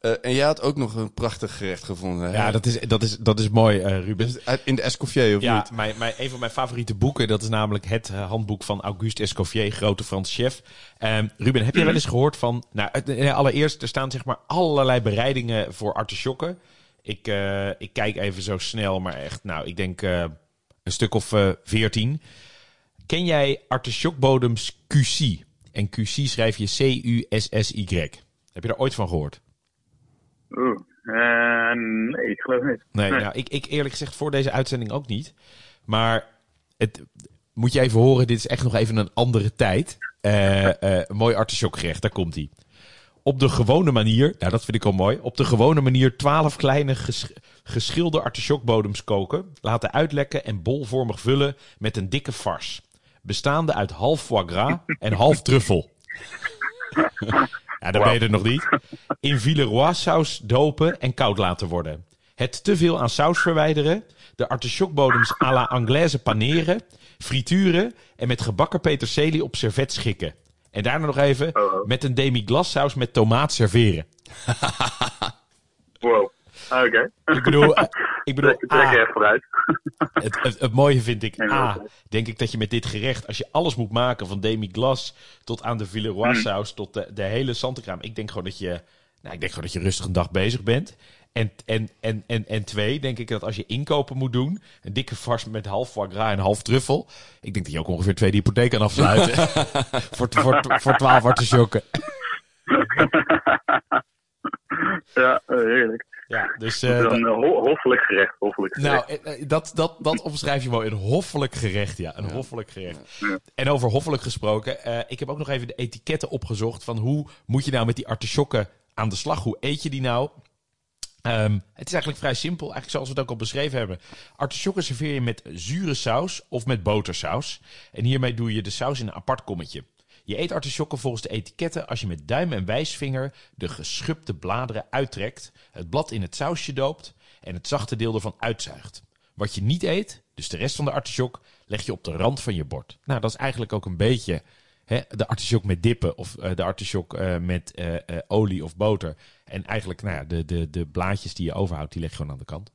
Eh, en jij had ook nog een prachtig gerecht gevonden. hè? Ja, dat is, dat is, dat is mooi, eh, Ruben. In de Escoffier, of Ja, niet? mijn, mijn, een van mijn favoriete boeken, dat is namelijk het handboek van Auguste Escoffier, grote Franse chef. Ehm, Ruben, heb jij wel eens gehoord van, nou, allereerst, er staan zeg maar allerlei bereidingen voor artisjokken. Ik, eh, ik kijk even zo snel, maar echt, nou, ik denk eh, een stuk of eh, veertien. Ken jij artisjokbodems QC? En QC schrijf je C-U-S-S-Y. Heb je daar ooit van gehoord? Oeh. Eh, nee, ik geloof niet. Nee, nou, ik, ik eerlijk gezegd voor deze uitzending ook niet. Maar het moet je even horen, dit is echt nog even een andere tijd. Eh, een mooi artisjokgerecht, daar komt hij. Op de gewone manier, nou dat vind ik al mooi. Op de gewone manier 12 kleine ges- geschilde artisjokbodems koken. Laten uitlekken en bolvormig vullen met een dikke fars. Bestaande uit half foie gras en half truffel. Ja, dan ben je nog niet. In Villeroy saus dopen en koud laten worden. Het te veel aan saus verwijderen. De artisjokbodems à la Anglaise paneren. Frituren en met gebakken peterselie op servet schikken. En daarna nog even Oh, oh. met een demi-glace saus met tomaat serveren. Wow. Ah, Oké. Ik bedoel, eh, ik bedoel Trek, trek er vooruit. het, het, het mooie vind ik, A, denk ik dat je met dit gerecht, als je alles moet maken, van demi-glace tot aan de Villeroy Mm. saus, tot de, de hele Santekraam. Ik denk gewoon dat je, nou, ik denk gewoon dat je rustig een dag bezig bent. En, en, en, en, en twee, denk ik dat als je inkopen moet doen, een dikke vars met half foie gras en half truffel, ik denk dat je ook ongeveer twee de hypotheek kan afsluiten. voor, voor, voor 12 artisjokken. ja, heerlijk. Ja, dus... Ho- hoffelijk gerecht. Hoffelijk gerecht. Nou, eh, eh, dat, dat, dat omschrijf je mooi. Een hoffelijk gerecht, ja. Een hoffelijk gerecht. Ja. En over hoffelijk gesproken. eh, ik heb ook nog even de etiketten opgezocht. Van hoe moet je nou met die artisjokken aan de slag? Hoe eet je die nou? Ehm, het is eigenlijk vrij simpel. Eigenlijk zoals we het ook al beschreven hebben. Artisjokken serveer je met zure saus of met botersaus. En hiermee doe je de saus in een apart kommetje. Je eet artisjokken volgens de etiketten als je met duim en wijsvinger de geschubde bladeren uittrekt, het blad in het sausje doopt en het zachte deel ervan uitzuigt. Wat je niet eet, dus de rest van de artisjok, leg je op de rand van je bord. Nou, dat is eigenlijk ook een beetje hè, de artisjok met dippen of eh, de artisjok eh, met eh, olie of boter. En eigenlijk, nou ja, de, de, de blaadjes die je overhoudt, die leg je gewoon aan de kant.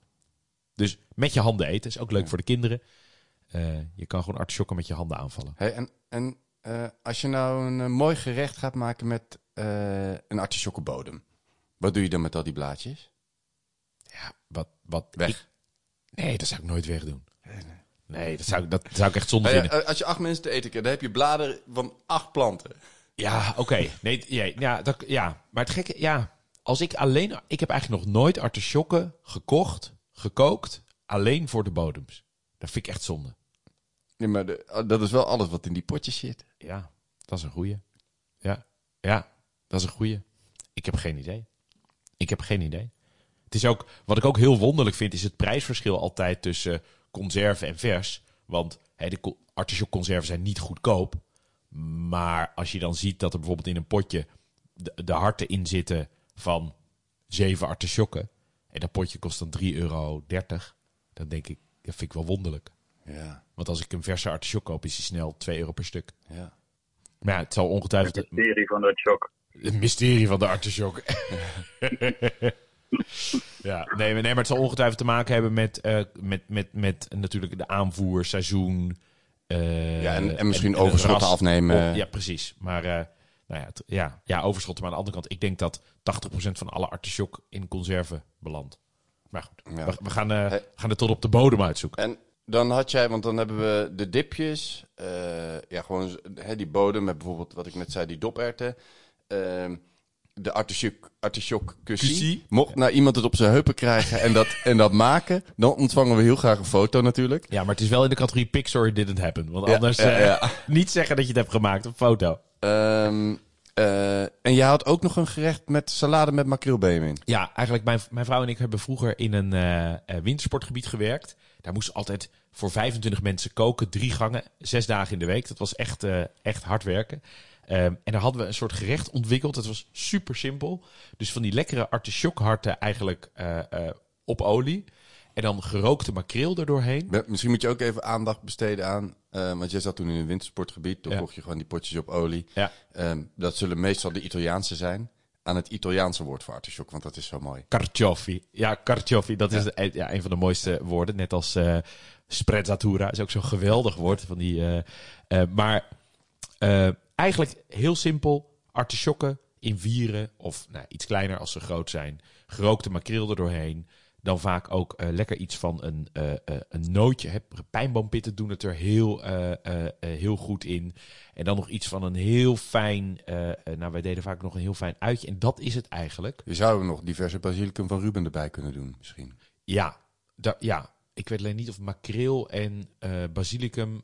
Dus met je handen eten is ook leuk voor de kinderen. Eh, je kan gewoon artisjokken met je handen aanvallen. Hey, en en eh, als je nou een eh, mooi gerecht gaat maken met een artisjokkenbodem, wat doe je dan met al die blaadjes? Ja, wat, wat Weg. ik- nee, dat zou ik nooit wegdoen. Nee, dat zou, ik- dat zou ik echt zonde Hey, vinden. als je acht mensen te eten krijgt, dan heb je bladeren van acht planten. Ja, oké. Nee, ja, ja, dat, ja, maar het gekke, ja, als ik alleen, ik heb eigenlijk nog nooit artisjokken gekocht, gekookt, alleen voor de bodems. Dat vind ik echt zonde. Nee, maar de- oh, dat is wel alles wat in die potjes zit. Ja, dat is een goeie. Ja, ja, dat is een goeie. Ik heb geen idee. Ik heb geen idee. Het is ook, wat ik ook heel wonderlijk vind, is het prijsverschil altijd tussen conserve en vers. Want hè, de co- artisjokconserven zijn niet goedkoop. Maar als je dan ziet dat er bijvoorbeeld in een potje de, de harten in zitten van zeven artisjokken. En dat potje kost dan 3,30 euro. Dan denk ik, dat vind ik wel wonderlijk. Ja, Want als ik een verse artisjok koop, is die snel 2 euro per stuk. ja. Maar ja, het zal ongetwijfeld De serie van dat shock. het mysterie van de artisjok. ja, nee, maar- nee, maar het zal ongetwijfeld te maken hebben met, eh, met, met, met natuurlijk de aanvoer, seizoen. eh, Ja, en- en misschien het overschotten afnemen. Ja, precies. Maar eh, nou ja, het- ja, ja, overschotten. Maar aan de andere kant, ik denk dat 80% van alle artisjok in conserve belandt. Maar goed, Ja. we, we gaan, eh, Hey. we gaan het tot op de bodem uitzoeken. En dan had jij, want dan hebben we de dipjes. eh, ja, gewoon hè, die bodem met bijvoorbeeld, wat ik net zei, die doperwten. ehm, de artichok, artichok cussie. Mocht nou iemand het op zijn heupen krijgen en dat, en dat maken, dan ontvangen we heel graag een foto natuurlijk. Ja, maar het is wel in de categorie Pixar It Didn't Happen. Want anders ja, eh, ja. niet zeggen dat je het hebt gemaakt, een foto. Ehm, eh, en jij had ook nog een gerecht met salade met makreelbeen in. Ja, eigenlijk mijn, mijn vrouw en ik hebben vroeger in een eh, eh, wintersportgebied gewerkt. Daar moesten altijd voor 25 mensen koken, drie gangen, zes dagen in de week. Dat was echt, echt hard werken. Ehm, en daar hadden we een soort gerecht ontwikkeld. Het was super simpel. Dus van die lekkere artisjokharten eigenlijk op olie. En dan gerookte makreel erdoorheen. Misschien moet je ook even aandacht besteden aan, eh, want jij zat toen in een wintersportgebied, toen Ja. kocht je gewoon die potjes op olie. Ja. Ehm, dat zullen meestal de Italiaanse zijn. Aan het Italiaanse woord voor artichok, want dat is zo mooi. Carciofi. Ja, carciofi. Dat is de- ja, een van de mooiste woorden. Net als eh sprezzatura. Is ook zo'n geweldig woord. Van die, eh, maar eigenlijk heel simpel. Artisjokken in vieren. Of nou, iets kleiner als ze groot zijn. Gerookte makreel er doorheen. Dan vaak ook eh, lekker iets van een, eh, eh, een nootje. Hè. Pijnboompitten doen het er heel, heel goed in. En dan nog iets van een heel fijn... nou, wij deden vaak nog een heel fijn uitje. En dat is het eigenlijk. Je zou er nog diverse basilicum van Ruben erbij kunnen doen, misschien. Ja, ja. Ik weet alleen niet of makreel en basilicum.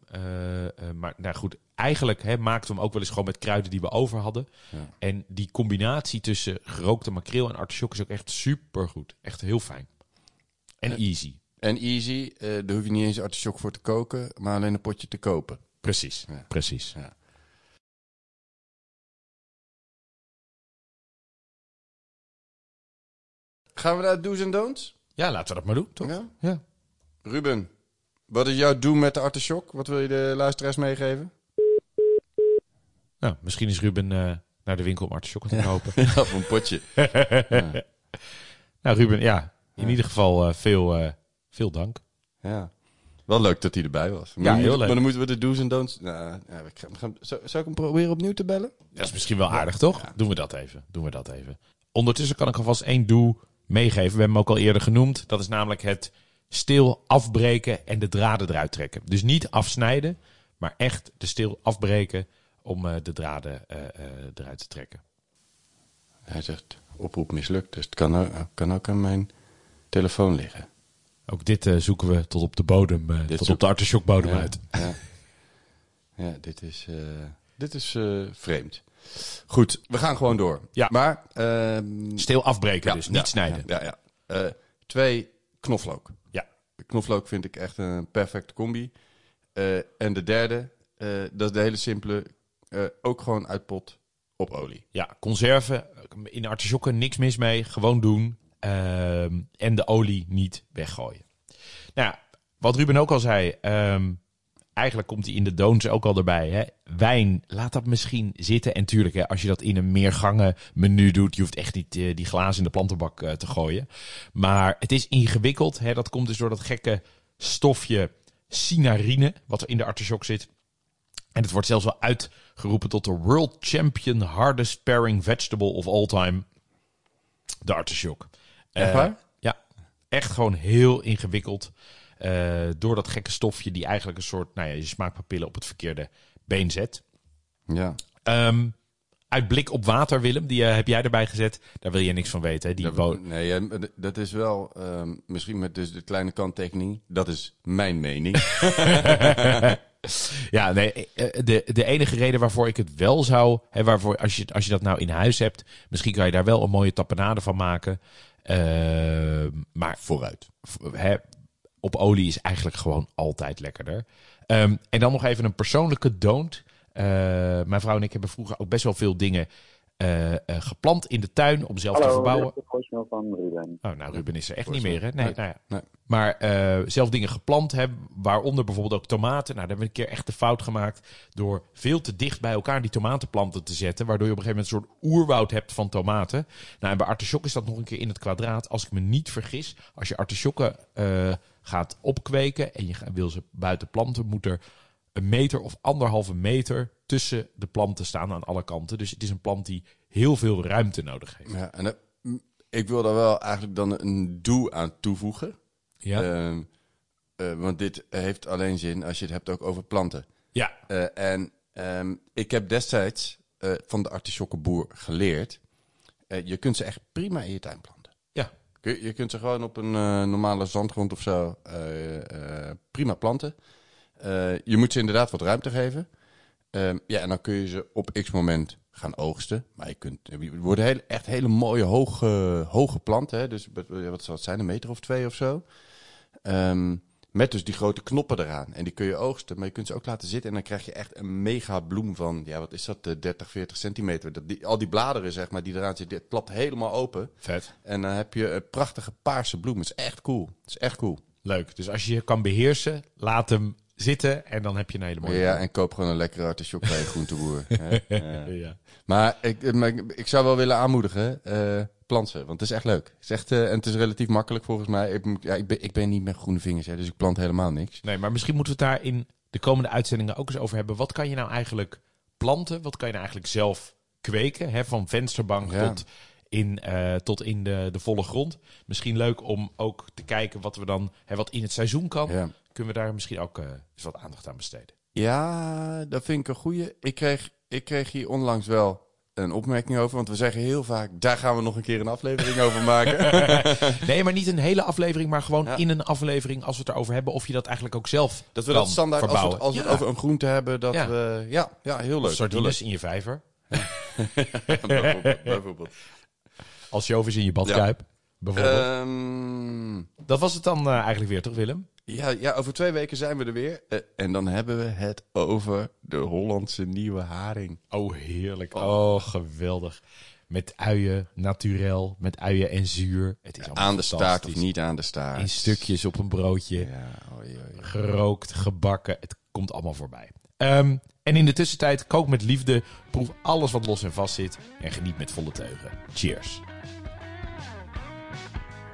maar nou goed, eigenlijk hè, maakten we hem ook wel eens gewoon met kruiden die we over hadden. Ja. En die combinatie tussen gerookte makreel en artichok is ook echt super goed. Echt heel fijn. En easy. En easy, eh, daar hoef je niet eens artichok voor te koken, maar alleen een potje te kopen. Precies. Ja. Precies. Ja. Gaan we naar do's en don'ts? Ja, laten we dat maar doen, toch? Ja. Ja. Ruben, wat is jouw doel met de artichok? Wat wil je de luisteraars meegeven? Nou, misschien is Ruben eh, naar de winkel om artichokken te kopen. Ja, op een potje. Nou, Ruben, ja. In ieder geval eh, veel, eh, veel dank. Ja. Wel leuk dat hij erbij was. Maar Ja, heel moet- leuk. Maar dan moeten we de do's en don'ts... Nou, ja, we gaan, we gaan- zou, zou ik hem proberen opnieuw te bellen? Dat is misschien wel aardig, toch? Doen we dat even. Doen we dat even. Ondertussen kan ik alvast één doe meegeven. We hebben hem ook al eerder genoemd. Dat is namelijk het stil afbreken en de draden eruit trekken. Dus niet afsnijden, maar echt de stil afbreken om eh, de draden eruit te trekken. Hij zegt, oproep mislukt, dus het kan ook, kan ook aan mijn telefoon liggen. Ook dit eh, zoeken we tot op de bodem, eh, tot zoek- op de artichokbodem ja, uit. Ja, ja dit is, eh, dit is vreemd. Goed, we gaan gewoon door. Ja. Maar... ehm, Stil afbreken, ja, dus niet ja, snijden. Ja, ja. twee, knoflook. Ja. Knoflook vind ik echt een perfecte combi. En de derde, dat is de hele simpele, ook gewoon uit pot op olie. Ja, conserven in artisjokken niks mis mee. Gewoon doen. Ehm, en de olie niet weggooien. Nou wat Ruben ook al zei. ehm, eigenlijk komt hij in de don'ts ook al erbij. Hè? Wijn, laat dat misschien zitten. En tuurlijk, hè, als je dat in een meergangen menu doet. Je hoeft echt niet eh, die glazen in de plantenbak eh, te gooien. Maar het is ingewikkeld. Hè? Dat komt dus door dat gekke stofje cinarine. Wat er in de artichok zit. En het wordt zelfs wel uitgeroepen tot de World Champion Hardest Pairing Vegetable of All Time. De artichok. Echt Eh, waar? ja, echt gewoon heel ingewikkeld. Eh, door dat gekke stofje die eigenlijk een soort, nou ja, je smaakpapillen op het verkeerde been zet. Ja. Ehm, uit blik op water, Willem, die eh, heb jij erbij gezet. Daar wil je niks van weten. Hè? Die Dat, nee, dat is wel, ehm, misschien met dus de kleine kanttekening, dat is mijn mening. Ja, nee, de, de enige reden waarvoor ik het wel zou, hè, waarvoor als je, als je dat nou in huis hebt, misschien kan je daar wel een mooie tapenade van maken. Eh, maar Vooruit. hè, op olie is eigenlijk gewoon altijd lekkerder. Ehm, en dan nog even een persoonlijke don't. Eh, mijn vrouw en ik hebben vroeger ook best wel veel dingen eh, eh, geplant in de tuin om zelf te verbouwen. van Ruben. Oh, nou, Ruben is er echt niet meer, hè? Nee, Nee. nou ja. Nee. Maar eh, zelf dingen geplant hebben, waaronder bijvoorbeeld ook tomaten. Nou, daar hebben we een keer echt de fout gemaakt door veel te dicht bij elkaar die tomatenplanten te zetten. Waardoor je op een gegeven moment een soort oerwoud hebt van tomaten. Nou, en bij artichok is dat nog een keer in het kwadraat. Als ik me niet vergis, als je artichokken eh, gaat opkweken en je wil ze buiten planten, moet er een meter of anderhalve meter tussen de planten staan aan alle kanten. Dus het is een plant die heel veel ruimte nodig heeft. Ja, en m, ik wil daar wel eigenlijk dan een doe aan toevoegen. Ja, Ehm, eh, want dit heeft alleen zin als je het hebt ook over planten. ja. Eh, en ehm, ik heb destijds eh, van de artichokkenboer geleerd. eh, je kunt ze echt prima in je tuin planten. ja. Je, je kunt ze gewoon op een eh, normale zandgrond of zo eh, eh, prima planten. Eh, je moet ze inderdaad wat ruimte geven. Ehm, ja, en dan kun je ze op x moment gaan oogsten. Maar je kunt, het worden hele, echt hele mooie hoge, hoge planten. Hè? Dus wat- zal het zijn, een meter of twee of zo. Ehm, Met dus die grote knoppen eraan. En die kun je oogsten, maar je kunt ze ook laten zitten. En dan krijg je echt een mega bloem van, ja, wat is dat, eh, 30, 40 centimeter. Dat, die, al die bladeren, zeg maar, die eraan zitten, dit klapt helemaal open. Vet. En dan heb je een prachtige paarse bloem. Dat is echt cool. Dat is echt cool. Leuk. Dus als je je kan beheersen, laat hem zitten en dan heb je een hele mooie. Ja, en koop gewoon een lekkere artichok bij je groenteboer. Ja. ja. Maar ik, maar ik- zou wel willen aanmoedigen, eh plant ze. Want het is echt leuk. Het is echt, eh, en het is relatief makkelijk volgens mij. Ik, ja, ik, ben, ik ben niet met groene vingers, hè, dus ik plant helemaal niks. Nee, maar misschien moeten we het daar in de komende uitzendingen ook eens over hebben. Wat kan je nou eigenlijk planten? Wat kan je nou eigenlijk zelf kweken? Hè? Van vensterbank Ja. tot in, eh, tot in de, de volle grond. Misschien leuk om ook te kijken wat we dan, hè, wat in het seizoen kan. Ja. Kunnen we daar misschien ook eh, eens wat aandacht aan besteden? Ja, dat vind ik een goeie. Ik kreeg, ik kreeg hier onlangs wel een opmerking over. Want we zeggen heel vaak, daar gaan we nog een keer een aflevering over maken. Nee, maar niet een hele aflevering, maar gewoon Ja. in een aflevering als we het erover hebben. Of je dat eigenlijk ook zelf Dat we dat standaard, als we, het, verbouwen. als we het over een groente hebben, dat Ja. we... Ja, ja heel leuk. Sardines in je vijver. Bijvoorbeeld. Als jovis in je badkuip. Bijvoorbeeld. Ehm, dat was het dan eh, eigenlijk weer, toch Willem? ja, ja, over twee weken zijn we er weer. Eh, en dan hebben we het over de Hollandse nieuwe haring. Oh, heerlijk. Oh, geweldig. Met uien, naturel, met uien en zuur. Het is allemaal Aan de staart of niet aan de staart. In stukjes op een broodje. Ja, oei, oei. Gerookt, gebakken. Het komt allemaal voorbij. Ehm, en in de tussentijd, kook met liefde. Proef alles wat los en vast zit. En geniet met volle teugen. Cheers.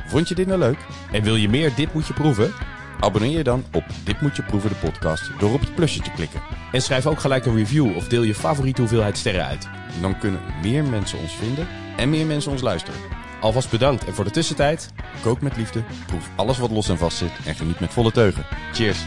Vond je dit nou leuk? En wil je meer Dit Moet Je Proeven? Abonneer je dan op Dit Moet Je Proeven de podcast door op het plusje te klikken. En schrijf ook gelijk een review of deel je favoriete hoeveelheid sterren uit. Dan kunnen meer mensen ons vinden en meer mensen ons luisteren. Alvast bedankt. En voor de tussentijd... Kook met liefde, proef alles wat los en vast zit en geniet met volle teugen. Cheers!